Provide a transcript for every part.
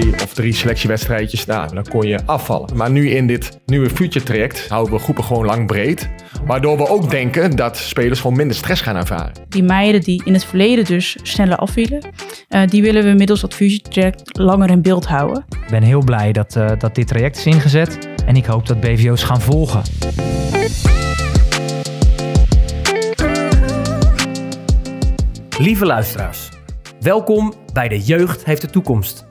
twee of drie selectiewedstrijdjes, nou, dan kon je afvallen. Maar nu in dit nieuwe future traject houden we groepen gewoon lang breed. Waardoor we ook denken dat spelers gewoon minder stress gaan ervaren. Die meiden die in het verleden dus sneller afvielen, uh, die willen we middels dat future traject langer in beeld houden. Ik ben heel blij dat, uh, dat dit traject is ingezet en ik hoop dat BVO's gaan volgen. Lieve luisteraars, welkom bij De Jeugd heeft de toekomst.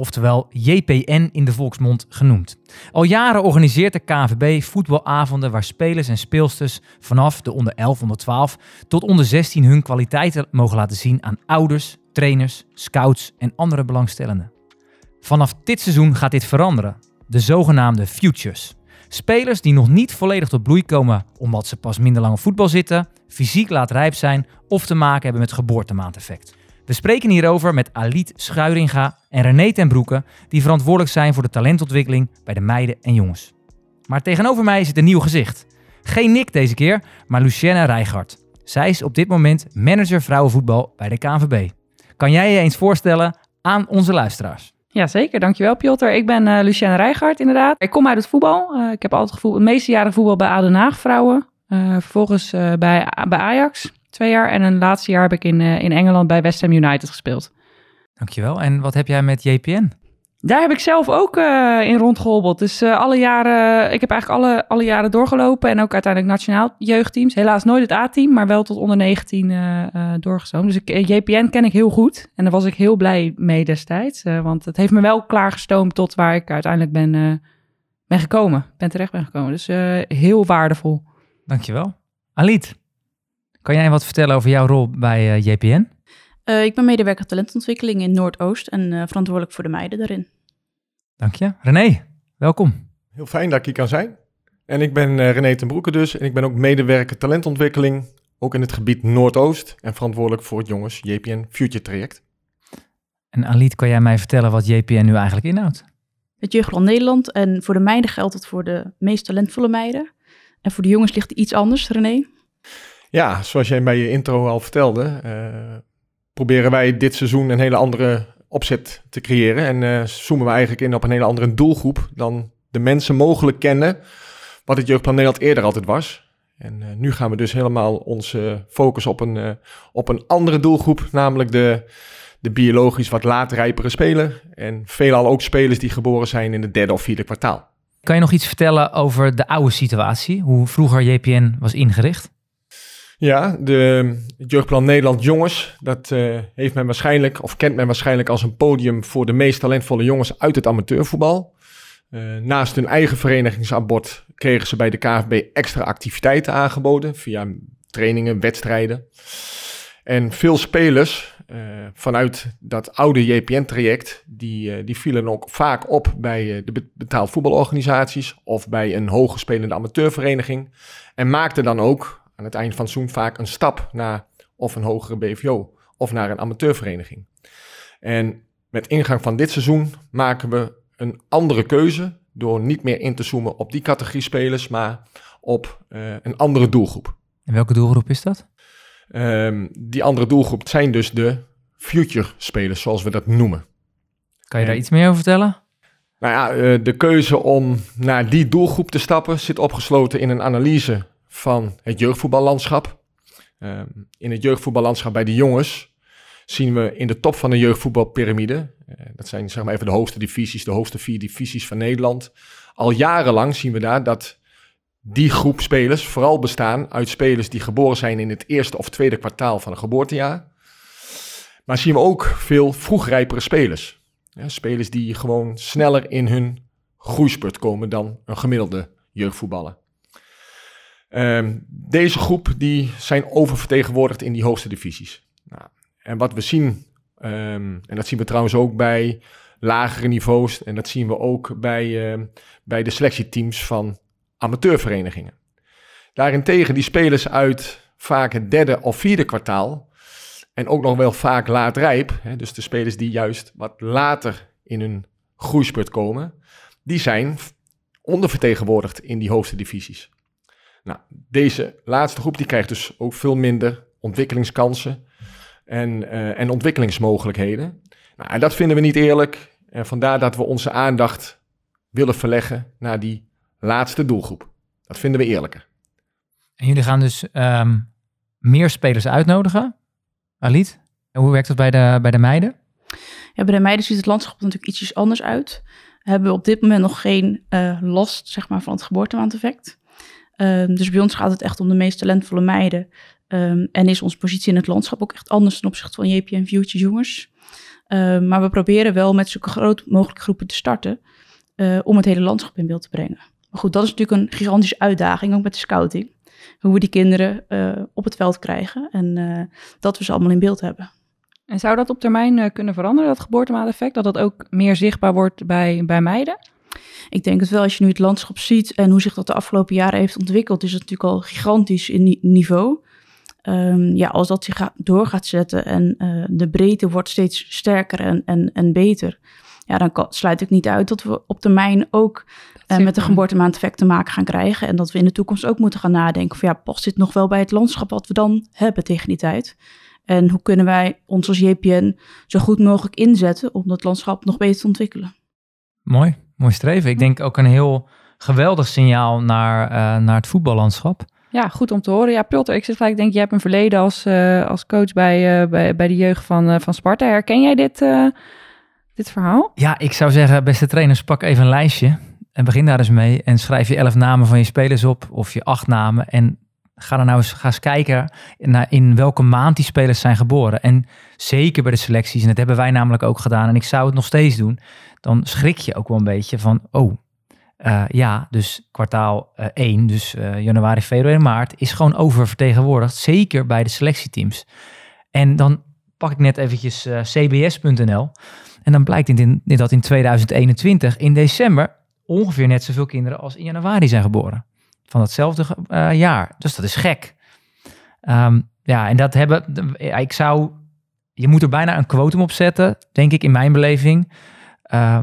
oftewel JPN in de volksmond genoemd. Al jaren organiseert de KVB voetbalavonden waar spelers en speelsters vanaf de onder 11, onder 12 tot onder 16 hun kwaliteiten mogen laten zien aan ouders, trainers, scouts en andere belangstellenden. Vanaf dit seizoen gaat dit veranderen, de zogenaamde Futures. Spelers die nog niet volledig tot bloei komen omdat ze pas minder lang op voetbal zitten, fysiek laat rijp zijn of te maken hebben met geboortemaandeffect. We spreken hierover met Aliet Schuiringa en René ten Broeke, die verantwoordelijk zijn voor de talentontwikkeling bij de meiden en jongens. Maar tegenover mij zit een nieuw gezicht. Geen Nick deze keer, maar Lucienne Rijgaard. Zij is op dit moment manager vrouwenvoetbal bij de KNVB. Kan jij je eens voorstellen aan onze luisteraars? Ja, zeker. Dankjewel, Piotr. Ik ben uh, Lucienne Rijgaard, inderdaad. Ik kom uit het voetbal. Uh, ik heb altijd gevoel, de meeste jaren voetbal bij Aden Haag vrouwen. Uh, vervolgens bij, bij Ajax twee jaar. En een laatste jaar heb ik in, in Engeland bij West Ham United gespeeld. Dankjewel. En wat heb jij met JPN? Daar heb ik zelf ook uh, in rondgehobbeld. Dus uh, alle jaren, ik heb eigenlijk alle, alle jaren doorgelopen. En ook uiteindelijk nationaal jeugdteams. Helaas nooit het A-team, maar wel tot onder 19 uh, doorgestoomd. Dus ik, JPN ken ik heel goed. En daar was ik heel blij mee destijds. want het heeft me wel klaargestoomd tot waar ik uiteindelijk ben, ben gekomen. Ben terecht ben gekomen. Dus heel waardevol. Dankjewel. Aliet, kan jij wat vertellen over jouw rol bij JPN? Uh, ik ben medewerker talentontwikkeling in Noordoost en uh, verantwoordelijk voor de meiden daarin. Dank je. René, welkom. Heel fijn dat ik hier kan zijn. En ik ben uh, René ten Broeke dus en ik ben ook medewerker talentontwikkeling, ook in het gebied Noordoost en verantwoordelijk voor het jongens JPN Future Traject. En Aliet, kan jij mij vertellen wat JPN nu eigenlijk inhoudt? Het Jeugdland Nederland en voor de meiden geldt het voor de meest talentvolle meiden. En voor de jongens ligt het iets anders, René. Ja, zoals jij bij je intro al vertelde, proberen wij dit seizoen een hele andere opzet te creëren. En uh, zoomen we eigenlijk in op een hele andere doelgroep dan de mensen mogelijk kennen, wat het Jeugdplan Nederland eerder altijd was. En uh, nu gaan we dus helemaal onze focus op een, op een andere doelgroep, namelijk de, de biologisch wat laatrijpere speler. En veelal ook spelers die geboren zijn in het derde of vierde kwartaal. Kan je nog iets vertellen over de oude situatie, hoe vroeger JPN was ingericht? Ja, de, het Jeugdplan Nederland Jongens, dat uh, heeft men waarschijnlijk, of kent men waarschijnlijk als een podium voor de meest talentvolle jongens uit het amateurvoetbal. Uh, naast hun eigen verenigingsabord kregen ze bij de KFB extra activiteiten aangeboden via trainingen, wedstrijden. En veel spelers uh, vanuit dat oude JPN-traject, die, die vielen ook vaak op bij de betaald voetbalorganisaties of bij een hoogspelende amateurvereniging. En maakten dan ook aan het eind van seizoen vaak een stap naar of een hogere BVO of naar een amateurvereniging. En met ingang van dit seizoen maken we een andere keuze door niet meer in te zoomen op die categorie spelers, maar op uh, een andere doelgroep. En welke doelgroep is dat? Um, die andere doelgroep zijn dus de future spelers, zoals we dat noemen. Kan je daar iets meer over vertellen? Nou ja, uh, de keuze om naar die doelgroep te stappen zit opgesloten in een analyse van het jeugdvoetballandschap. Uh, in het jeugdvoetballandschap bij de jongens zien we in de top van de jeugdvoetbalpyramide, uh, dat zijn zeg maar even de hoogste divisies, de hoogste vier divisies van Nederland. Al jarenlang zien we daar dat die groep spelers vooral bestaan uit spelers die geboren zijn in het eerste of tweede kwartaal van een geboortejaar. Maar zien we ook veel vroegrijpere spelers. Ja, spelers die gewoon sneller in hun groeispurt komen dan een gemiddelde jeugdvoetballer. Um, deze groep die zijn oververtegenwoordigd in die hoogste divisies. Nou, en wat we zien, um, en dat zien we trouwens ook bij lagere niveaus. En dat zien we ook bij, uh, bij de selectieteams van amateurverenigingen. Daarentegen die spelers uit vaak het derde of vierde kwartaal en ook nog wel vaak laat rijp, hè, dus de spelers die juist wat later in hun groeispurt komen, die zijn ondervertegenwoordigd in die hoogste divisies. Nou, deze laatste groep die krijgt dus ook veel minder ontwikkelingskansen en, uh, en ontwikkelingsmogelijkheden. Nou, en dat vinden we niet eerlijk. En vandaar dat we onze aandacht willen verleggen naar die laatste doelgroep. Dat vinden we eerlijker. En jullie gaan dus um, meer spelers uitnodigen, Aliet? En hoe werkt dat bij de, bij de meiden? Ja, bij de meiden ziet het landschap natuurlijk ietsjes anders uit. We hebben op dit moment nog geen uh, last zeg maar, van het geboortemaandeffect. Um, dus bij ons gaat het echt om de meest talentvolle meiden. Um, en is onze positie in het landschap ook echt anders ten opzichte van JPN Future jongens. Um, maar we proberen wel met zulke groot mogelijke groepen te starten uh, om het hele landschap in beeld te brengen. Maar goed, dat is natuurlijk een gigantische uitdaging, ook met de scouting. Hoe we die kinderen uh, op het veld krijgen en uh, dat we ze allemaal in beeld hebben. En zou dat op termijn kunnen veranderen, dat geboortemaateffect? Dat dat ook meer zichtbaar wordt bij, bij meiden? Ik denk het wel, als je nu het landschap ziet en hoe zich dat de afgelopen jaren heeft ontwikkeld, is het natuurlijk al gigantisch in niveau. Um, ja, als dat zich door gaat zetten en uh, de breedte wordt steeds sterker en, en, en beter, ja, dan kan, sluit ik niet uit dat we op termijn ook uh, met de geboortemaandeffect te maken gaan krijgen. En dat we in de toekomst ook moeten gaan nadenken van ja, past dit nog wel bij het landschap wat we dan hebben tegen die tijd? En hoe kunnen wij ons als JPN zo goed mogelijk inzetten om dat landschap nog beter te ontwikkelen? Mooi, mooi streven. Ik denk ook een heel geweldig signaal naar, uh, naar het voetballandschap. Ja, goed om te horen. Ja, Pilter, ik zit gelijk, denk je hebt een verleden als, uh, als coach bij, uh, bij, bij de jeugd van, van Sparta. Herken jij dit, dit verhaal? Ja, ik zou zeggen, beste trainers, pak even een lijstje en begin daar eens mee. En schrijf je elf namen van je spelers op of je acht namen. En ga dan nou eens, ga eens kijken naar in welke maand die spelers zijn geboren. En zeker bij de selecties, en dat hebben wij namelijk ook gedaan. En ik zou het nog steeds doen. Dan schrik je ook wel een beetje van, oh, uh, ja, dus kwartaal uh, 1, dus uh, januari, februari, maart, is gewoon oververtegenwoordigd. Zeker bij de selectieteams. En dan pak ik net eventjes cbs.nl. En dan blijkt in, in, dat in 2021, in december, ongeveer net zoveel kinderen als in januari zijn geboren. Van datzelfde jaar. Dus dat is gek. Um, ja, en dat hebben, ik zou, je moet er bijna een quotum op zetten, denk ik in mijn beleving,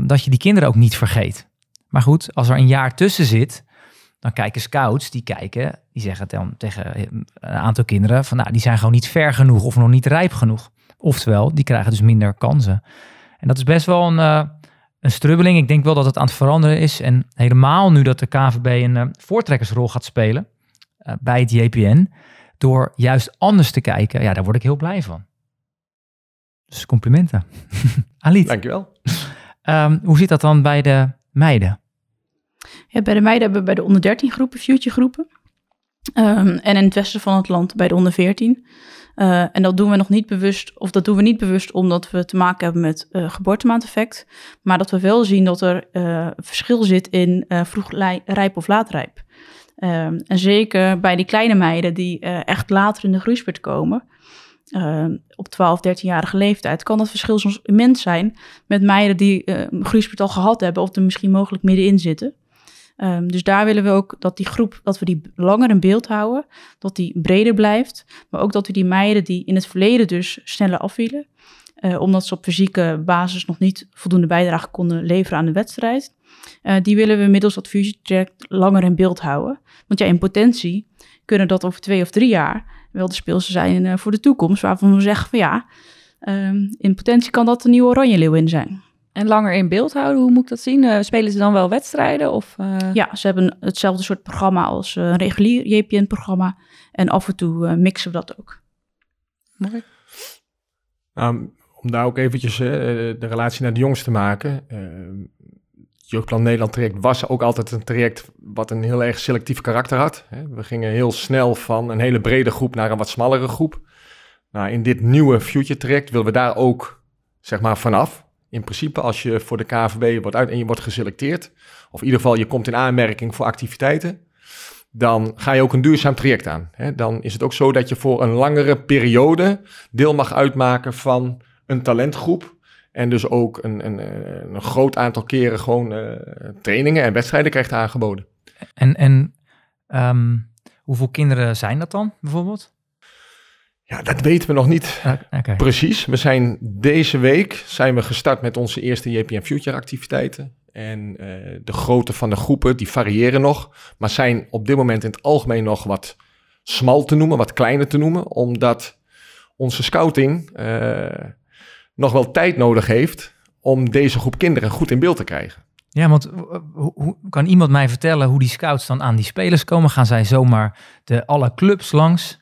dat je die kinderen ook niet vergeet. Maar goed, als er een jaar tussen zit, dan kijken scouts, die kijken, die zeggen dan tegen een aantal kinderen van nou, die zijn gewoon niet ver genoeg of nog niet rijp genoeg. Oftewel, die krijgen dus minder kansen. En dat is best wel een, uh, een strubbeling. Ik denk wel dat het aan het veranderen is. En helemaal nu dat de KVB een uh, voortrekkersrol gaat spelen uh, bij het JPN, door juist anders te kijken, ja, daar word ik heel blij van. Dus complimenten. Aliet. Dankjewel. Um, hoe zit dat dan bij de meiden? Ja, bij de meiden hebben we bij de onder 13 groepen, future groepen. Um, en in het westen van het land bij de onder 14. Uh, en dat doen we nog niet bewust, of dat doen we niet bewust omdat we te maken hebben met uh, geboortemaandeffect. Maar dat we wel zien dat er uh, verschil zit in vroeg rijp of laatrijp. Um, en zeker bij die kleine meiden die echt later in de groeispurt komen. Uh, op 12, 13-jarige leeftijd kan dat verschil soms immens zijn met meiden die uh, al gehad hebben of er misschien mogelijk middenin zitten. Um, dus daar willen we ook dat die groep, dat we die langer in beeld houden, dat die breder blijft, maar ook dat we die meiden die in het verleden dus sneller afvielen, uh, omdat ze op fysieke basis nog niet voldoende bijdrage konden leveren aan de wedstrijd, die willen we middels dat fusietraject langer in beeld houden. Want ja, in potentie kunnen dat over twee of drie jaar wel de speelsen zijn uh, voor de toekomst. Waarvan we zeggen van ja, um, in potentie kan dat een nieuwe Oranje Leeuwin zijn. En langer in beeld houden, hoe moet ik dat zien? Uh, spelen ze dan wel wedstrijden? Of, uh... Ja, ze hebben hetzelfde soort programma als een regulier JPN-programma. En af en toe mixen we dat ook. Mooi. Um, om daar ook eventjes de relatie naar de jongens te maken. Ehm, Jeugdplan Nederland traject was ook altijd een traject wat een heel erg selectief karakter had. We gingen heel snel van een hele brede groep naar een wat smallere groep. Nou, in dit nieuwe Future traject willen we daar ook zeg maar vanaf. In principe, als je voor de KVB wordt uit en je wordt geselecteerd, of in ieder geval je komt in aanmerking voor activiteiten, dan ga je ook een duurzaam traject aan. Dan is het ook zo dat je voor een langere periode deel mag uitmaken van een talentgroep En dus ook een, een, een groot aantal keren gewoon trainingen en wedstrijden krijgt aangeboden. En, en ehm, hoeveel kinderen zijn dat dan bijvoorbeeld? Ja, dat weten we nog niet okay. precies. We zijn deze week zijn we gestart met onze eerste JPM Future activiteiten. En uh, de grootte van de groepen die variëren nog, maar zijn op dit moment in het algemeen nog wat smal te noemen, wat kleiner te noemen, omdat onze scouting uh, nog wel tijd nodig heeft om deze groep kinderen goed in beeld te krijgen. Ja, want hoe, kan iemand mij vertellen hoe die scouts dan aan die spelers komen? Gaan zij zomaar de alle clubs langs?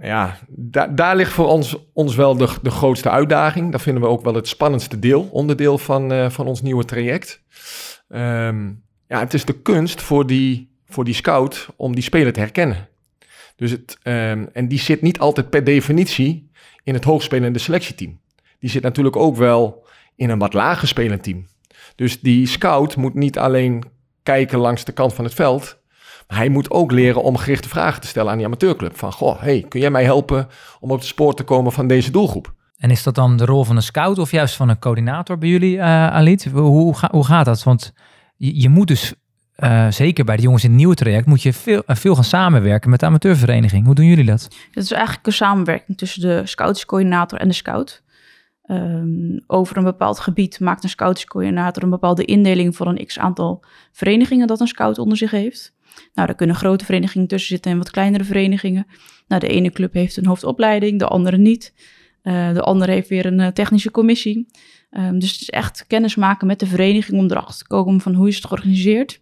Ja, daar, daar ligt voor ons, ons wel de, grootste uitdaging. Dat vinden we ook wel het spannendste deel, onderdeel van, uh, van ons nieuwe traject. Um, ja, het is de kunst voor die, voor die scout om die speler te herkennen. Dus het, um, en die zit niet altijd per definitie in het hoogspelende selectieteam. Die zit natuurlijk ook wel in een wat lager spelend team. Dus die scout moet niet alleen kijken langs de kant van het veld, hij moet ook leren om gerichte vragen te stellen aan die amateurclub. Van, goh, hey, kun jij mij helpen om op het spoor te komen van deze doelgroep? En is dat dan de rol van een scout of juist van een coördinator bij jullie, uh, Alit? Hoe, hoe, gaat dat? Want je, je moet dus, uh, zeker bij de jongens in het nieuwe traject, moet je veel, uh, veel gaan samenwerken met de amateurvereniging. Hoe doen jullie dat? Het is eigenlijk een samenwerking tussen de scoutscoördinator en de scout. Um, over een bepaald gebied maakt een scoutscoördinator een bepaalde indeling voor een x aantal verenigingen dat een scout onder zich heeft. Nou, daar kunnen grote verenigingen tussen zitten en wat kleinere verenigingen. Nou, de ene club heeft een hoofdopleiding, de andere niet. Uh, de andere heeft weer een uh, technische commissie. Um, dus het is echt kennis maken met de vereniging om erachter te komen van hoe is het georganiseerd.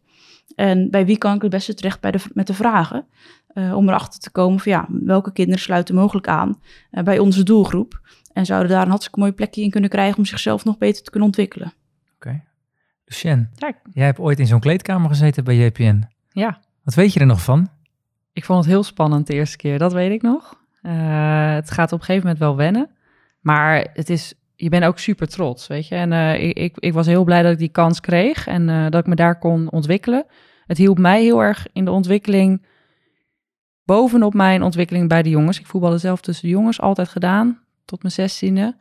En bij wie kan ik het beste terecht bij de, met de vragen. Uh, om erachter te komen van ja, welke kinderen sluiten mogelijk aan bij onze doelgroep. En zouden daar een hartstikke mooi plekje in kunnen krijgen om zichzelf nog beter te kunnen ontwikkelen. Oké. Okay. Lucien, jij hebt ooit in zo'n kleedkamer gezeten bij JPN. Ja. Wat weet je er nog van? Ik vond het heel spannend de eerste keer, dat weet ik nog. Uh, het gaat op een gegeven moment wel wennen. Maar het is, je bent ook super trots, weet je. En uh, ik, ik was heel blij dat ik die kans kreeg en uh, dat ik me daar kon ontwikkelen. Het hielp mij heel erg in de ontwikkeling, bovenop mijn ontwikkeling bij de jongens. Ik voetbalde zelf tussen de jongens, altijd gedaan, tot mijn zestiende.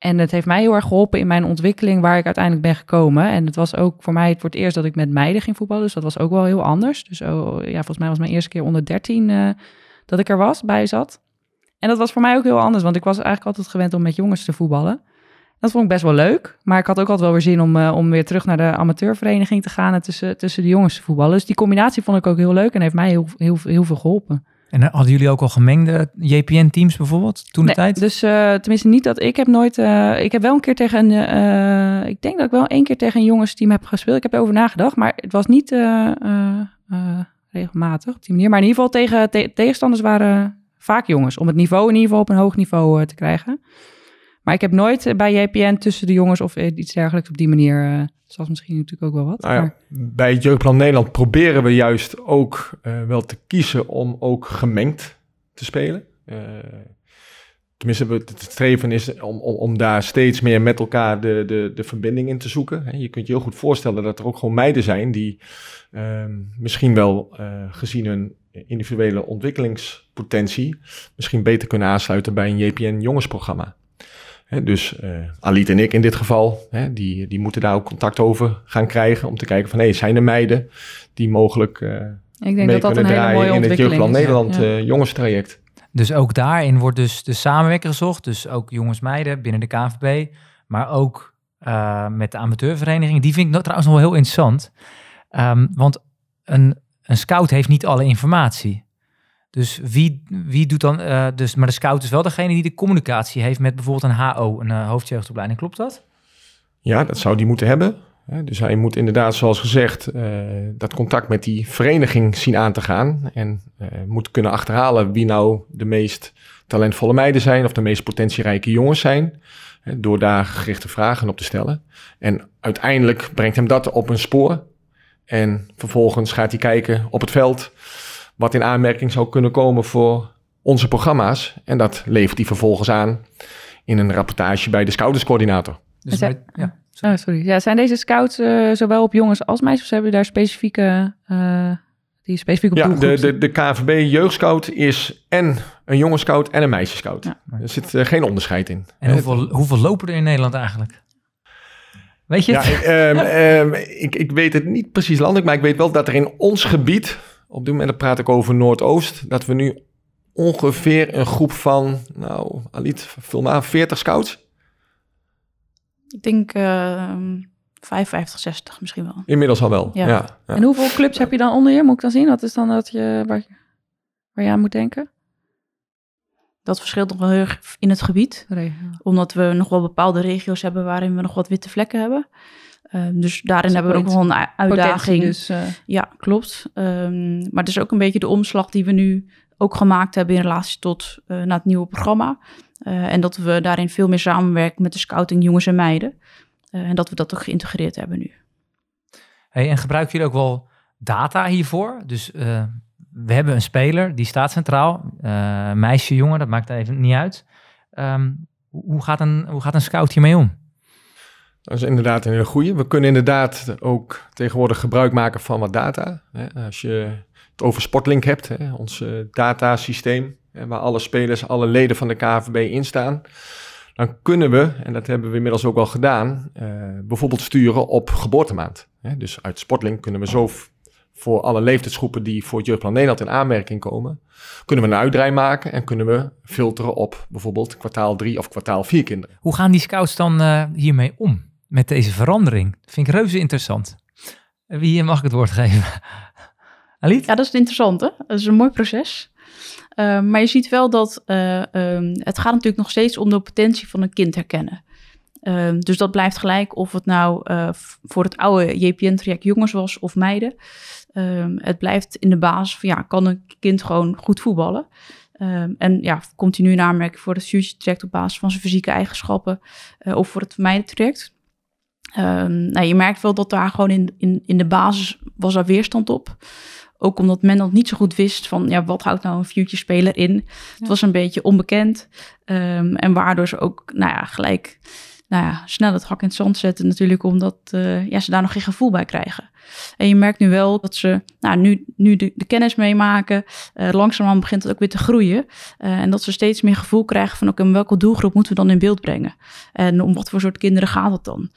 En het heeft mij heel erg geholpen in mijn ontwikkeling waar ik uiteindelijk ben gekomen. En het was ook voor mij voor het eerst dat ik met meiden ging voetballen. Dus dat was ook wel heel anders. Dus oh, ja, volgens mij was mijn eerste keer onder 13 uh, dat ik er was, bij zat. En dat was voor mij ook heel anders, want ik was eigenlijk altijd gewend om met jongens te voetballen. Dat vond ik best wel leuk. Maar ik had ook altijd wel weer zin om, uh, om weer terug naar de amateurvereniging te gaan en tussen, tussen de jongens te voetballen. Dus die combinatie vond ik ook heel leuk en heeft mij heel, heel, heel veel geholpen. En hadden jullie ook al gemengde JPN-teams bijvoorbeeld toen de tijd? Dus uh, tenminste niet dat ik heb nooit. Uh, ik heb wel een keer tegen een. Uh, ik denk dat ik wel één keer tegen een jongensteam heb gespeeld. Ik heb erover nagedacht, maar het was niet regelmatig op die manier. Maar in ieder geval tegen te tegenstanders waren vaak jongens. Om het niveau in ieder geval op een hoog niveau te krijgen. Maar ik heb nooit bij JPN tussen de jongens of iets dergelijks op die manier dat was misschien natuurlijk ook wel wat. Nou ja, maar... Bij het Jeugdplan Nederland proberen we juist ook uh, wel te kiezen om ook gemengd te spelen. Uh, tenminste, het streven is om, om, om daar steeds meer met elkaar de, de, de verbinding in te zoeken. Je kunt je heel goed voorstellen dat er ook gewoon meiden zijn die uh, misschien wel gezien hun individuele ontwikkelingspotentie misschien beter kunnen aansluiten bij een JPN jongensprogramma dus uh, Alit en ik in dit geval, die, die moeten daar ook contact over gaan krijgen om te kijken van hé, hey, zijn er meiden die mogelijk uh, ik denk dat dat een hele mooie in het Jeugdplan Nederland ja. uh, jongenstraject. Dus ook daarin wordt dus de samenwerking gezocht, dus ook jongens meiden binnen de KNVB, maar ook met de amateurvereniging. Die vind ik trouwens nog wel heel interessant, um, want een, een scout heeft niet alle informatie. Dus wie, wie doet dan, uh, dus, maar de scout is wel degene die de communicatie heeft met bijvoorbeeld een HO, een uh, hoofdjeugdopleiding. Klopt dat? Ja, dat zou die moeten hebben. Dus hij moet inderdaad, zoals gezegd, uh, dat contact met die vereniging zien aan te gaan. En moet kunnen achterhalen wie nou de meest talentvolle meiden zijn of de meest potentierijke jongens zijn. Door daar gerichte vragen op te stellen. En uiteindelijk brengt hem dat op een spoor. En vervolgens gaat hij kijken op het veld wat in aanmerking zou kunnen komen voor onze programma's. En dat levert hij vervolgens aan in een rapportage bij de scouterscoördinator. Dus bij, ja, sorry. Oh, sorry. Ja, zijn deze scouts uh, zowel op jongens als meisjes of hebben daar specifieke uh, die specifiek op Ja, de, de, de KVB jeugdscout is en een jongenscout en een meisjescout. Ja. Er zit eh, geen onderscheid in. En Eh, hoeveel, hoeveel lopen er in Nederland eigenlijk? Weet je Ja, het? ik, ehm, ehm, ik, ik weet het niet precies landelijk, maar ik weet wel dat er in ons gebied, op dit moment dan praat ik over Noordoost, dat we nu ongeveer een groep van, nou, Aliet, vul maar aan, 40 scouts. Ik denk eh, 55, 60 misschien wel. Inmiddels al wel. Ja. Ja. ja. En hoeveel clubs heb je dan onder je? Moet ik dan zien? Wat is dan dat je, waar, je- waar je aan moet denken? Dat verschilt nog wel heel erg in het gebied. Regio. Omdat we nog wel bepaalde regio's hebben waarin we nog wat witte vlekken hebben. Eh, dus daarin hebben we ook wel een uitdaging. Dus, eh, Ja, klopt. Ehm, maar het is ook een beetje de omslag die we nu ook gemaakt hebben in relatie tot eh, naar het nieuwe programma. Eh, en dat we daarin veel meer samenwerken met de scouting jongens en meiden. Eh, en dat we dat ook geïntegreerd hebben nu. Hey, en gebruiken jullie ook wel data hiervoor? Dus eh, we hebben een speler, die staat centraal. eh, meisje, jongen, dat maakt even niet uit. Ehm, hoe, hoe gaat een, hoe gaat een scout hiermee om? Dat is inderdaad een hele goede. We kunnen inderdaad ook tegenwoordig gebruik maken van wat data. Als je het over Sportlink hebt, ons eh, datasysteem, waar alle spelers, alle leden van de KVB in staan, dan kunnen we, en dat hebben we inmiddels ook al gedaan, eh, bijvoorbeeld sturen op geboortemaand. Dus uit Sportlink kunnen we zo voor alle leeftijdsgroepen die voor het Jeugdplan Nederland in aanmerking komen, kunnen we een uitdraai maken en kunnen we filteren op bijvoorbeeld kwartaal 3 of kwartaal 4 kinderen. Hoe gaan die scouts dan eh, hiermee om? Met deze verandering? Vind ik reuze interessant. Wie mag ik het woord geven? Aliet? Ja, dat is interessant hè. Dat is een mooi proces. Eh, maar je ziet wel dat eh, ehm, het gaat natuurlijk nog steeds om de potentie van een kind herkennen. Ehm, dus dat blijft gelijk of het nou eh, voor het oude JPN-traject jongens was of meiden. Ehm, het blijft in de basis van ja, kan een kind gewoon goed voetballen? Ehm, en ja, continu in aanmerking voor het future traject op basis van zijn fysieke eigenschappen eh, of voor het meidentraject. Ehm nou, je merkt wel dat daar gewoon in, in, in de basis was er weerstand op. Ook omdat men nog niet zo goed wist van ja, wat houdt nou een future speler in. Het was een beetje onbekend. Ehm, en waardoor ze ook nou ja, gelijk nou ja, snel het hak in het zand zetten natuurlijk. Omdat eh, ja, ze daar nog geen gevoel bij krijgen. En je merkt nu wel dat ze nou, nu, nu de, kennis meemaken. eh langzamerhand begint het ook weer te groeien. Eh, en dat ze steeds meer gevoel krijgen van oké, welke doelgroep moeten we dan in beeld brengen? En om wat voor soort kinderen gaat het dan?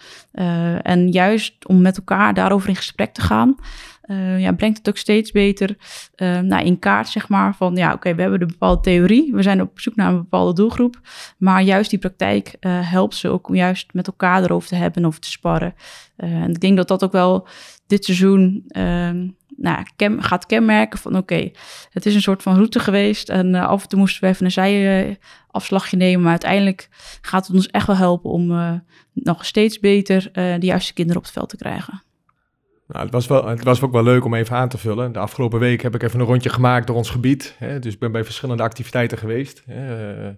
En juist om met elkaar daarover in gesprek te gaan, eh, ja, brengt het ook steeds beter eh, nou, in kaart, zeg maar, van ja, oké, we hebben de bepaalde theorie, we zijn op zoek naar een bepaalde doelgroep, maar juist die praktijk eh, helpt ze ook om juist met elkaar erover te hebben en over te sparren. En ik denk dat dat ook wel dit seizoen ehm, nou, gaat kenmerken van oké, het is een soort van route geweest en af en toe moesten we even een zijafslagje nemen, maar uiteindelijk gaat het ons echt wel helpen om nog steeds beter de juiste kinderen op het veld te krijgen. Nou, het, was wel, het was ook wel leuk om even aan te vullen. De afgelopen week heb ik even een rondje gemaakt door ons gebied. Hè, dus ik ben bij verschillende activiteiten geweest. Hè. Eh,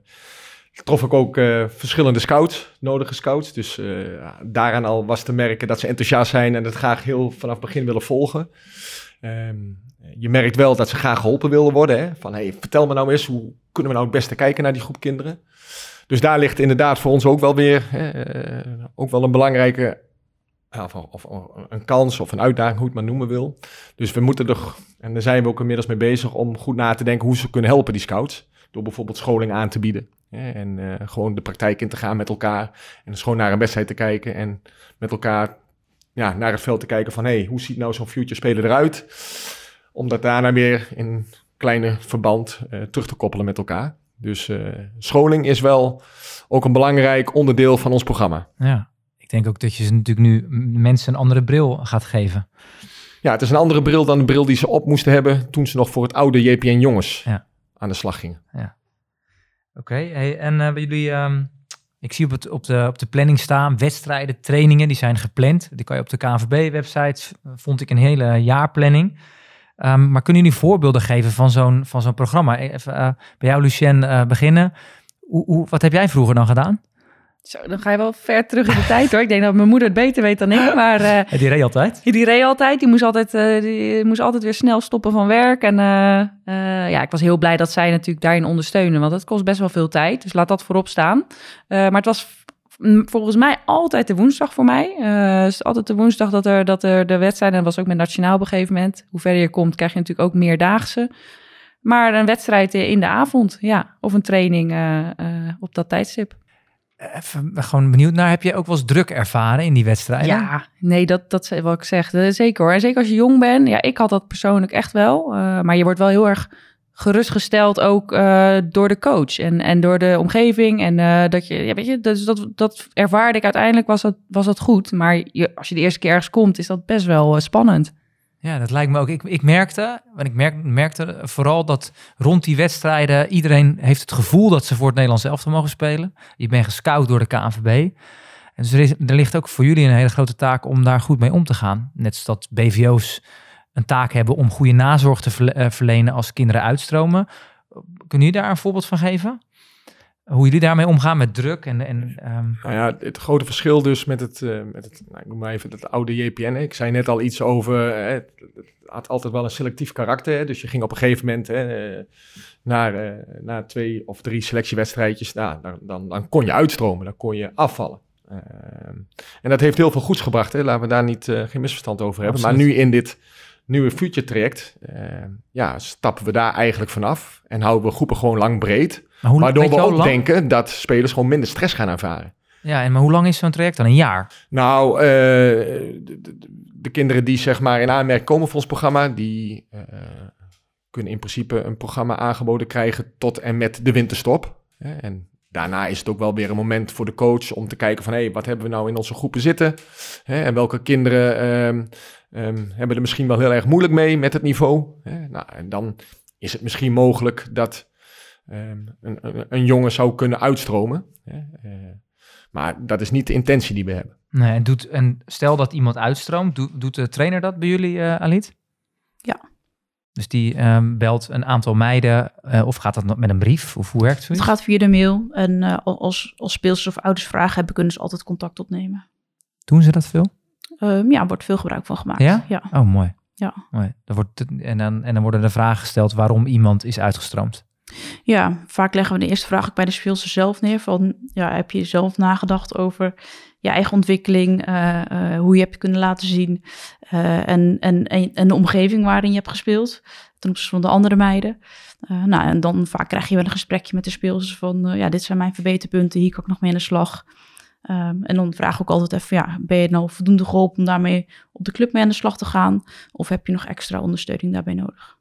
trof ik ook eh, verschillende scouts, nodige scouts. Dus eh, daaraan al was te merken dat ze enthousiast zijn en het graag heel vanaf begin willen volgen. Ehm, je merkt wel dat ze graag geholpen willen worden. Hè? Van hey, vertel me nou eens, hoe kunnen we nou het beste kijken naar die groep kinderen? Dus daar ligt inderdaad voor ons ook wel weer hè, ook wel een belangrijke of, of, of een kans of een uitdaging, hoe het maar noemen wil. Dus we moeten er, en daar zijn we ook inmiddels mee bezig, om goed na te denken hoe ze kunnen helpen, die scouts. Door bijvoorbeeld scholing aan te bieden. En eh, gewoon de praktijk in te gaan met elkaar. En dus gewoon naar een wedstrijd te kijken en met elkaar ja, naar het veld te kijken van... hé, hey, hoe ziet nou zo'n future speler eruit? Om dat daarna weer in kleine verband eh, terug te koppelen met elkaar. Dus eh, scholing is wel ook een belangrijk onderdeel van ons programma. Ja, denk ook dat je ze natuurlijk nu mensen een andere bril gaat geven. Ja, het is een andere bril dan de bril die ze op moesten hebben toen ze nog voor het oude JPN jongens Ja. aan de slag gingen. Oké, hey, en eh, jullie, ehm, ik zie op, het, op, de, op de planning staan, wedstrijden, trainingen, die zijn gepland. Die kan je op de KNVB-website, vond ik een hele jaarplanning. Ehm, maar kunnen jullie voorbeelden geven van zo'n, van zo'n programma? Even eh, bij jou, Lucien, eh, beginnen. Hoe, hoe, wat heb jij vroeger dan gedaan? Zo, dan ga je wel ver terug in de tijd hoor. Ik denk dat mijn moeder het beter weet dan ik. Maar eh, die reed altijd. die reed altijd. Die moest altijd, eh, die moest altijd weer snel stoppen van werk. En eh, ja, ik was heel blij dat zij natuurlijk daarin ondersteunen. Want het kost best wel veel tijd. Dus laat dat voorop staan. Maar het was volgens mij altijd de woensdag voor mij. Het is altijd de woensdag dat er, dat er de wedstrijd... en dat was ook met Nationaal op een gegeven moment. Hoe verder je komt, krijg je natuurlijk ook meerdaagse. Maar een wedstrijd in de avond, ja. Of een training op dat tijdstip. Even gewoon benieuwd naar, heb je ook wel eens druk ervaren in die wedstrijden? Ja, nee, dat, dat is wat ik zeg. Zeker hoor. En zeker als je jong bent. Ja, ik had dat persoonlijk echt wel. Eh, maar je wordt wel heel erg gerustgesteld ook eh, door de coach en, en door de omgeving. En eh, dat je, ja, weet je, dus dat, dat ervaarde ik uiteindelijk was dat, was dat goed. Maar je, als je de eerste keer ergens komt, is dat best wel spannend. Ja, dat lijkt me ook. Ik, ik merkte, want ik merk, merkte vooral dat rond die wedstrijden iedereen heeft het gevoel dat ze voor het Nederlands elftal mogen spelen. Je bent gescout door de KNVB. En dus er, ligt ook voor jullie een hele grote taak om daar goed mee om te gaan. Net zoals dat BVO's een taak hebben om goede nazorg te eh, verlenen als kinderen uitstromen. Kunnen jullie daar een voorbeeld van geven? Hoe jullie daarmee omgaan met druk en, en ehm, Nou ja, het grote verschil dus met het, eh, met het nou, ik noem maar even het oude JPN. hè. Ik zei net al iets over, eh, het, had altijd wel een selectief karakter. Hè, dus je ging op een gegeven moment hè, eh, naar, naar twee of drie selectiewedstrijdjes. Nou, dan, dan, dan kon je uitstromen, dan kon je afvallen. Ehm, en dat heeft heel veel goeds gebracht. Hè. Laten we daar niet, geen misverstand over hebben. Maar nu in dit nieuwe future traject, eh, ja, stappen we daar eigenlijk vanaf. En houden we groepen gewoon lang breed. maar hoe, Waardoor we ook lang- denken dat spelers gewoon minder stress gaan ervaren. Ja, en maar hoe lang is zo'n traject dan? Een jaar? Nou, eh, de, de- de kinderen die zeg maar in aanmerking komen voor ons programma, die eh, kunnen in principe een programma aangeboden krijgen tot en met de winterstop. En daarna is het ook wel weer een moment voor de coach om te kijken van, hé, wat hebben we nou in onze groepen zitten? Hè, en welke kinderen ehm, ehm, hebben er misschien wel heel erg moeilijk mee met het niveau? Hè? Nou, en dan is het misschien mogelijk dat ehm, een, een, jongen zou kunnen uitstromen. Hè? Eh, maar dat is niet de intentie die we hebben. Nee, doet, en stel dat iemand uitstroomt, doet, doet de trainer dat bij jullie, eh Alit? Dus die ehm, belt een aantal meiden, eh, of gaat dat met een brief? Of hoe werkt het? Het gaat via de mail. En eh, als, als speelsters of ouders vragen hebben, kunnen ze altijd contact opnemen. Doen ze dat veel? Ehm, ja, er wordt veel gebruik van gemaakt. Ja? ja. Oh, mooi. Ja. mooi. Dan wordt het- en, dan, en dan worden er vragen gesteld waarom iemand is uitgestroomd. Ja, vaak leggen we de eerste vraag ook bij de speelster zelf neer. Van, ja, heb je zelf nagedacht over je eigen ontwikkeling, eh, eh, hoe je hebt kunnen laten zien eh, en, en, en, de omgeving waarin je hebt gespeeld ten opzichte van de andere meiden. Nou, en dan vaak krijg je wel een gesprekje met de speelsters van, ja, dit zijn mijn verbeterpunten, hier kan ik nog mee aan de slag. Ehm, en dan vraag ik ook altijd even, ja, ben je nou voldoende geholpen om daarmee op de club mee aan de slag te gaan? Of heb je nog extra ondersteuning daarbij nodig?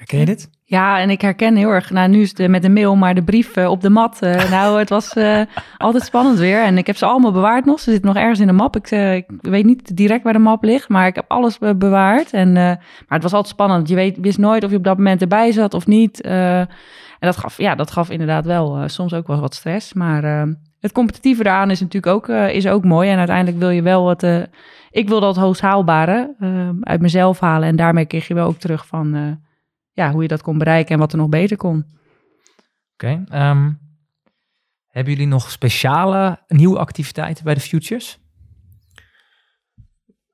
Herken je dit? Ja, en ik herken heel erg, nou nu is het met de mail, maar de brief eh, op de mat. eh, nou, het was eh, altijd spannend weer. En ik heb ze allemaal bewaard nog. Ze zitten nog ergens in de map. Ik, eh, ik weet niet direct waar de map ligt, maar ik heb alles eh, bewaard. En, eh, maar het was altijd spannend. Je weet, wist nooit of je op dat moment erbij zat of niet. Eh, en dat gaf, ja, dat gaf inderdaad wel eh, soms ook wel wat stress. Maar eh, het competitieve daaraan is natuurlijk ook, eh, is ook mooi. En uiteindelijk wil je wel wat... eh, ik wil dat hoogst haalbare eh, uit mezelf halen. En daarmee kreeg je wel ook terug van... ja, hoe je dat kon bereiken en wat er nog beter kon. Oké. ehm, hebben jullie nog speciale nieuwe activiteiten bij de Futures?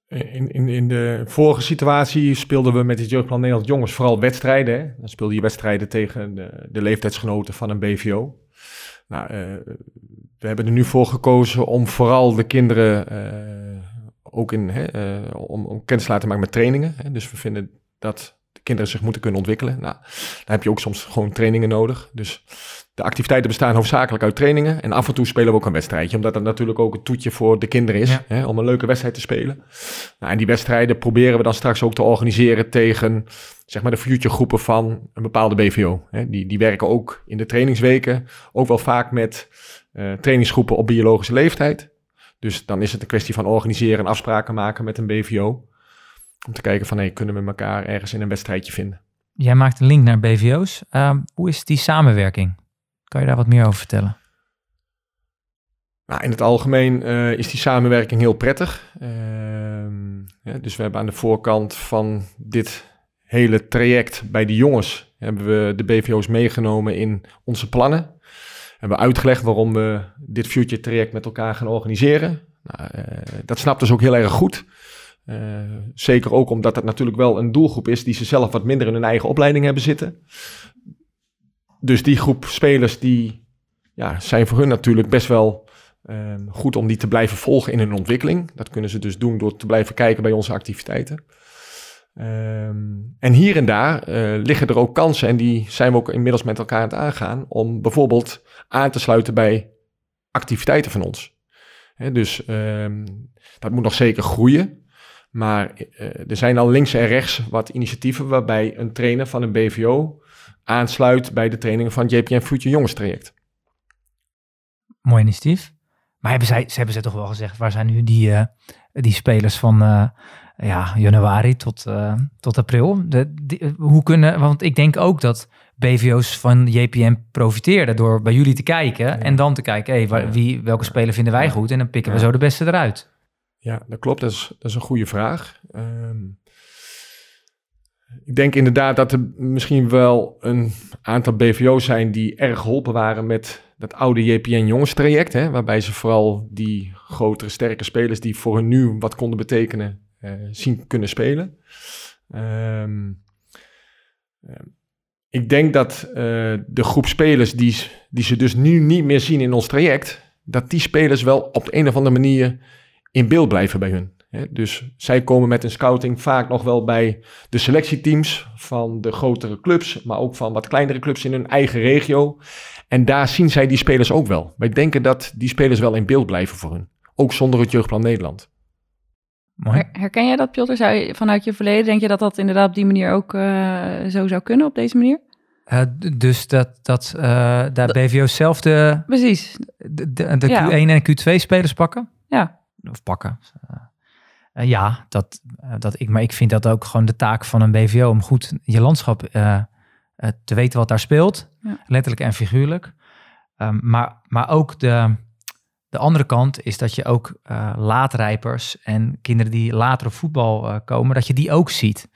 In, in, in de vorige situatie speelden we met het Jeugdplan Nederland Jongens vooral wedstrijden. Hè? Dan speelde je wedstrijden tegen de, de leeftijdsgenoten van een BVO. Nou, eh, we hebben er nu voor gekozen om vooral de kinderen eh, ook in, hè, eh, om, om kennis te laten maken met trainingen. Hè? Dus we vinden dat de kinderen zich moeten kunnen ontwikkelen. Nou, daar heb je ook soms gewoon trainingen nodig. Dus de activiteiten bestaan hoofdzakelijk uit trainingen. En af en toe spelen we ook een wedstrijdje. Omdat dat natuurlijk ook een toetje voor de kinderen is. Ja. Hè, om een leuke wedstrijd te spelen. Nou, en die wedstrijden proberen we dan straks ook te organiseren tegen zeg maar de future groepen van een bepaalde BVO. Hè. Die, die werken ook in de trainingsweken. Ook wel vaak met eh, trainingsgroepen op biologische leeftijd. Dus dan is het een kwestie van organiseren en afspraken maken met een BVO. Om te kijken van, hey, kunnen we elkaar ergens in een wedstrijdje vinden. Jij maakt een link naar BVO's. Ehm, hoe is die samenwerking? Kan je daar wat meer over vertellen? Nou, in het algemeen eh, is die samenwerking heel prettig. Ehm, ja, dus we hebben aan de voorkant van dit hele traject bij de jongens... hebben we de BVO's meegenomen in onze plannen. Hebben we uitgelegd waarom we dit future traject met elkaar gaan organiseren. Nou, eh, dat snapt dus ook heel erg goed. Eh, zeker ook omdat het natuurlijk wel een doelgroep is... die ze zelf wat minder in hun eigen opleiding hebben zitten. Dus die groep spelers die ja, zijn voor hun natuurlijk best wel Ehm, goed om die te blijven volgen in hun ontwikkeling. Dat kunnen ze dus doen door te blijven kijken bij onze activiteiten. Ehm, en hier en daar eh, liggen er ook kansen, en die zijn we ook inmiddels met elkaar aan het aangaan, om bijvoorbeeld aan te sluiten bij activiteiten van ons. Dus ehm, dat moet nog zeker groeien. Maar eh, er zijn al links en rechts wat initiatieven waarbij een trainer van een BVO aansluit bij de trainingen van het JPN Future Jongens traject. Mooi initiatief. Maar hebben zij, ze hebben ze toch wel gezegd, waar zijn nu die, uh, die spelers van uh, ja, januari tot, uh, tot april? De, die, hoe kunnen, want ik denk ook dat BVO's van JPM profiteerden door bij jullie te kijken ja. en dan te kijken, hey, waar, wie, welke speler vinden wij goed en dan pikken we zo de beste eruit. Ja, dat klopt. Dat is, dat is een goede vraag. Um, ik denk inderdaad dat er misschien wel een aantal BVO's zijn die erg geholpen waren met dat oude JPN jongenstraject, hè, waarbij ze vooral die grotere, sterke spelers die voor hun nu wat konden betekenen, uh, zien kunnen spelen. Um, uh, ik denk dat uh, de groep spelers die, die ze dus nu niet meer zien in ons traject, dat die spelers wel op de een of andere manier in beeld blijven bij hun. Dus zij komen met een scouting vaak nog wel bij de selectieteams van de grotere clubs, maar ook van wat kleinere clubs in hun eigen regio. En daar zien zij die spelers ook wel. Wij denken dat die spelers wel in beeld blijven voor hun. Ook zonder het Jeugdplan Nederland. Mooi. Herken jij dat, Piotr? Zou je, vanuit je verleden, denk je dat dat inderdaad op die manier ook uh, zo zou kunnen, op deze manier? Uh, dus dat, dat uh, daar BVO zelf de, Precies. de, de, de ja. Q1 en Q2 spelers pakken? Ja. Of pakken. Uh, ja, dat, dat ik, maar ik vind dat ook gewoon de taak van een BVO om goed je landschap te weten wat daar speelt. Ja. Letterlijk en figuurlijk. Um, maar, maar ook de, de andere kant is dat je ook laatrijpers en kinderen die later op voetbal komen, dat je die ook ziet.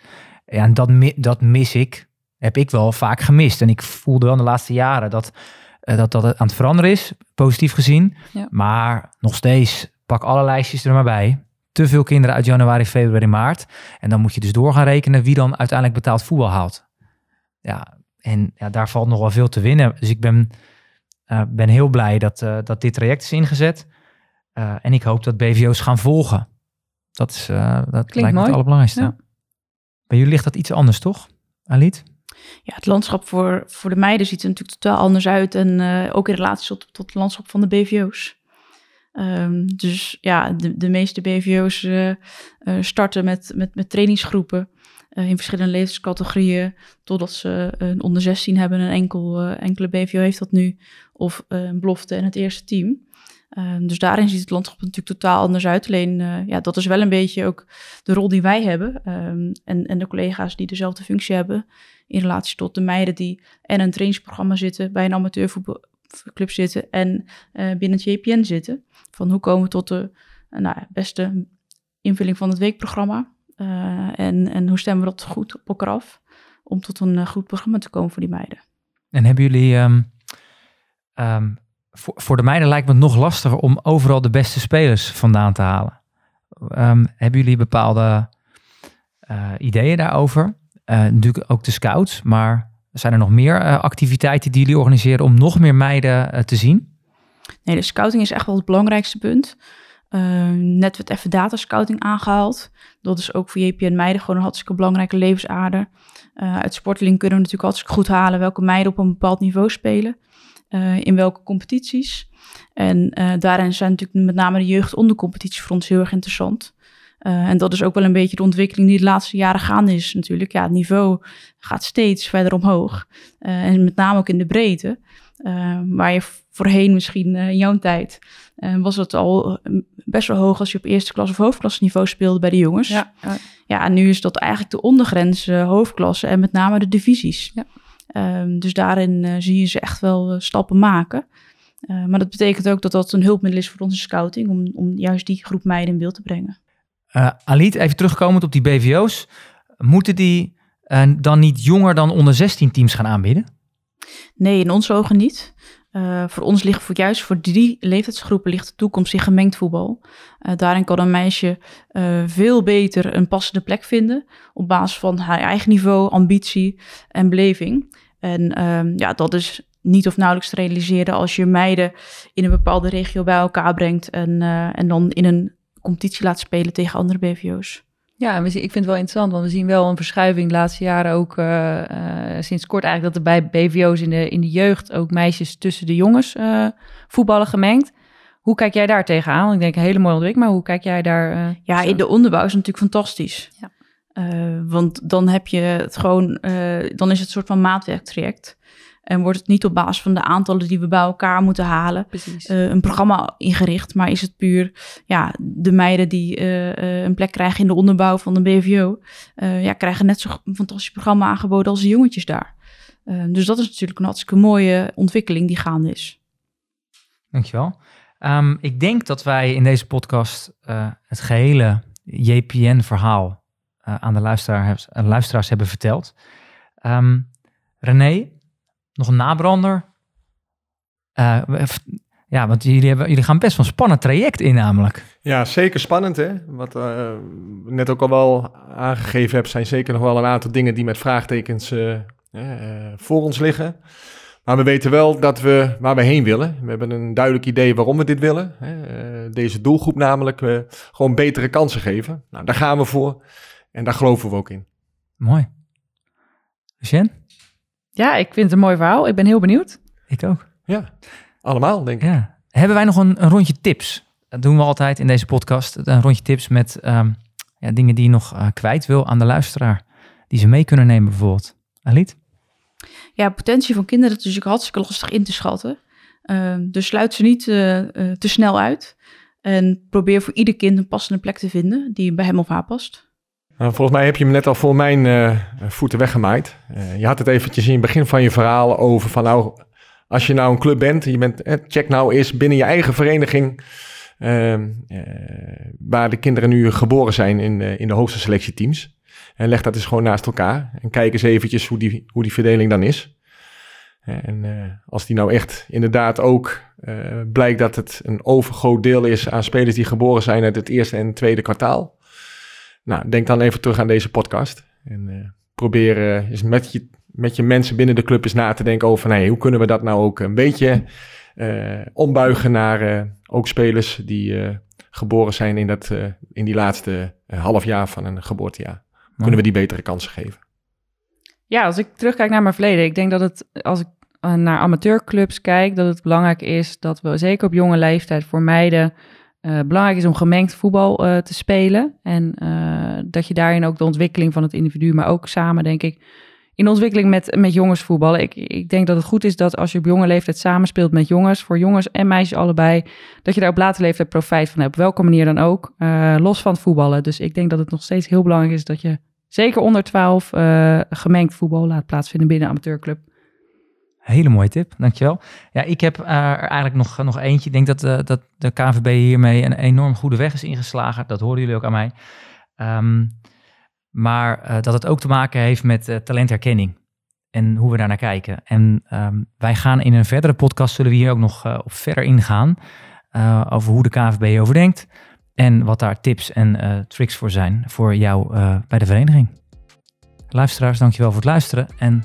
Ja, en dat, dat mis ik, heb ik wel vaak gemist. En ik voelde wel in de laatste jaren dat, dat, dat het aan het veranderen is, positief gezien. Ja. Maar nog steeds, pak alle lijstjes er maar bij. Te veel kinderen uit januari, februari, maart. En dan moet je dus door gaan rekenen wie dan uiteindelijk betaald voetbal haalt. Ja, en ja, daar valt nog wel veel te winnen. Dus ik ben, uh, ben heel blij dat, uh, dat dit traject is ingezet. Uh, en ik hoop dat BVO's gaan volgen. Dat, is, dat lijkt me het allerbelangrijkste. Ja. Bij jullie ligt dat iets anders, toch, Aliet? Ja, het landschap voor, voor de meiden ziet er natuurlijk totaal anders uit. En ook in relatie tot, tot het landschap van de BVO's. Um, dus ja, de, de meeste BVO's starten met, met, met trainingsgroepen. Uh, in verschillende levenscategorieën, totdat ze een onder 16 hebben. Een enkel, enkele BVO heeft dat nu, of een belofte en het eerste team. dus daarin ziet het landschap natuurlijk totaal anders uit. Alleen, ja, dat is wel een beetje ook de rol die wij hebben. Um, en, en de collega's die dezelfde functie hebben in relatie tot de meiden die en een trainingsprogramma zitten, bij een amateurvoetbalclub zitten en binnen het JPN zitten. Van hoe komen we tot de nou, beste invulling van het weekprogramma. Uh, en, en hoe stemmen we dat goed op elkaar af om tot een uh, goed programma te komen voor die meiden. En hebben jullie, um, um, voor, de meiden lijkt me het nog lastiger om overal de beste spelers vandaan te halen. Um, hebben jullie bepaalde uh, ideeën daarover? natuurlijk ook de scouts, maar zijn er nog meer activiteiten die jullie organiseren om nog meer meiden te zien? Nee, de scouting is echt wel het belangrijkste punt. Uh, net werd even datascouting aangehaald. Dat is ook voor JPN meiden gewoon een hartstikke belangrijke levensader. Uh, uit sporteling kunnen we natuurlijk hartstikke goed halen welke meiden op een bepaald niveau spelen. In welke competities. En daarin zijn natuurlijk met name de voor ons heel erg interessant. En dat is ook wel een beetje de ontwikkeling die de laatste jaren gaande is natuurlijk. Ja, het niveau gaat steeds verder omhoog. en met name ook in de breedte. waar je voorheen misschien in jouw tijd was het al best wel hoog als je op eerste klas of hoofdklasseniveau speelde bij de jongens. Ja, ja. en nu is dat eigenlijk de ondergrens hoofdklasse en met name de divisies. Ja. Um, dus daarin zie je ze echt wel stappen maken. maar dat betekent ook dat dat een hulpmiddel is voor onze scouting om, om juist die groep meiden in beeld te brengen. Alit, even terugkomend op die BVO's. Moeten die dan niet jonger dan onder 16 teams gaan aanbieden? Nee, in onze ogen niet. Uh, voor ons ligt voor juist voor die leeftijdsgroepen ligt de toekomst in gemengd voetbal. Uh, daarin kan een meisje uh, veel beter een passende plek vinden op basis van haar eigen niveau, ambitie en beleving. En ja, dat is niet of nauwelijks te realiseren als je meiden in een bepaalde regio bij elkaar brengt en, eh, en dan in een competitie laat spelen tegen andere BVO's. Ja, en we zien, ik vind het wel interessant, want we zien wel een verschuiving de laatste jaren ook eh, eh, sinds kort eigenlijk dat er bij BVO's in de, in de jeugd ook meisjes tussen de jongens eh, voetballen gemengd. Hoe kijk jij daar tegenaan? Want ik denk een hele mooie ontwikkeling, maar hoe kijk jij daar? Ja, in de onderbouw is natuurlijk fantastisch. Ja. Want dan heb je het gewoon, dan is het een soort van maatwerktraject. En wordt het niet op basis van de aantallen die we bij elkaar moeten halen, eh, een programma ingericht. Maar is het puur ja, de meiden die eh, eh, een plek krijgen in de onderbouw van de BVO, eh, ja, krijgen net zo'n fantastisch programma aangeboden als de jongetjes daar. Eh, dus dat is natuurlijk een hartstikke mooie ontwikkeling die gaande is. Dankjewel. Ehm ik denk dat wij in deze podcast eh, het gehele JPN-verhaal aan, de luisteraar, aan de luisteraars hebben verteld. Ehm, René, nog een nabrander? Eh, ja, want jullie, hebben, jullie gaan best wel een spannend traject in namelijk. Ja, zeker spannend hè. Wat eh, net ook al wel aangegeven heb, zijn zeker nog wel een aantal dingen die met vraagtekens eh, voor ons liggen. Maar we weten wel dat we waar we heen willen. We hebben een duidelijk idee waarom we dit willen. Hè. Deze doelgroep namelijk gewoon betere kansen geven. Nou, daar gaan we voor en daar geloven we ook in. Mooi. Lucien? Ja, ik vind het een mooi verhaal. Ik ben heel benieuwd. Ik ook. Ja, allemaal denk ik. Ja. Hebben wij nog een, een rondje tips? Dat doen we altijd in deze podcast. Een rondje tips met ehm, ja, dingen die je nog eh, kwijt wil aan de luisteraar. Die ze mee kunnen nemen bijvoorbeeld. Aliet? Ja, potentie van kinderen is natuurlijk hartstikke lastig in te schatten. Eh, dus sluit ze niet eh, eh, te snel uit. En probeer voor ieder kind een passende plek te vinden die bij hem of haar past. Nou, volgens mij heb je hem net al voor mijn eh, voeten weggemaaid. Eh, je had het eventjes in het begin van je verhaal over van nou, als je nou een club bent, je bent, eh, check nou eens binnen je eigen vereniging, ehm, eh, waar de kinderen nu geboren zijn in, eh, in de hoogste selectieteams. En leg dat eens gewoon naast elkaar en kijk eens eventjes hoe die, hoe die verdeling dan is. En eh, als die nou echt inderdaad ook eh, blijkt dat het een overgroot deel is aan spelers die geboren zijn uit het eerste en tweede kwartaal. Nou, denk dan even terug aan deze podcast. En eh, probeer eh, eens met je, met je mensen binnen de club eens na te denken over... Nee, hoe kunnen we dat nou ook een beetje eh, ombuigen naar ook spelers die geboren zijn in, dat, in die laatste half jaar van een geboortejaar. Kunnen we die betere kansen geven? Ja, als ik terugkijk naar mijn verleden, ik denk dat het, als ik naar amateurclubs kijk, dat het belangrijk is dat we zeker op jonge leeftijd voor meiden eh, belangrijk is om gemengd voetbal eh, te spelen. En eh, dat je daarin ook de ontwikkeling van het individu, maar ook samen, denk ik, in de ontwikkeling met, met jongens voetballen. Ik, ik denk dat het goed is dat als je op jonge leeftijd samenspeelt met jongens, voor jongens en meisjes allebei, dat je daar op latere leeftijd profijt van hebt, op welke manier dan ook, los van het voetballen. Dus ik denk dat het nog steeds heel belangrijk is dat je zeker onder 12 eh, gemengd voetbal laat plaatsvinden binnen een amateurclub. Hele mooie tip, dankjewel. Ja, ik heb eh, er eigenlijk nog, nog eentje. Ik denk dat, eh, dat de KNVB hiermee een enorm goede weg is ingeslagen. Dat horen jullie ook aan mij. Ehm, maar eh, dat het ook te maken heeft met talentherkenning. En hoe we daar naar kijken. En ehm, wij gaan in een verdere podcast, zullen we hier ook nog eh, op verder ingaan. eh, over hoe de KNVB overdenkt. En wat daar tips en tricks voor zijn voor jou bij de vereniging. Luisteraars, dankjewel voor het luisteren. En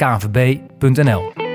voetbalontwikkeling.knvb.nl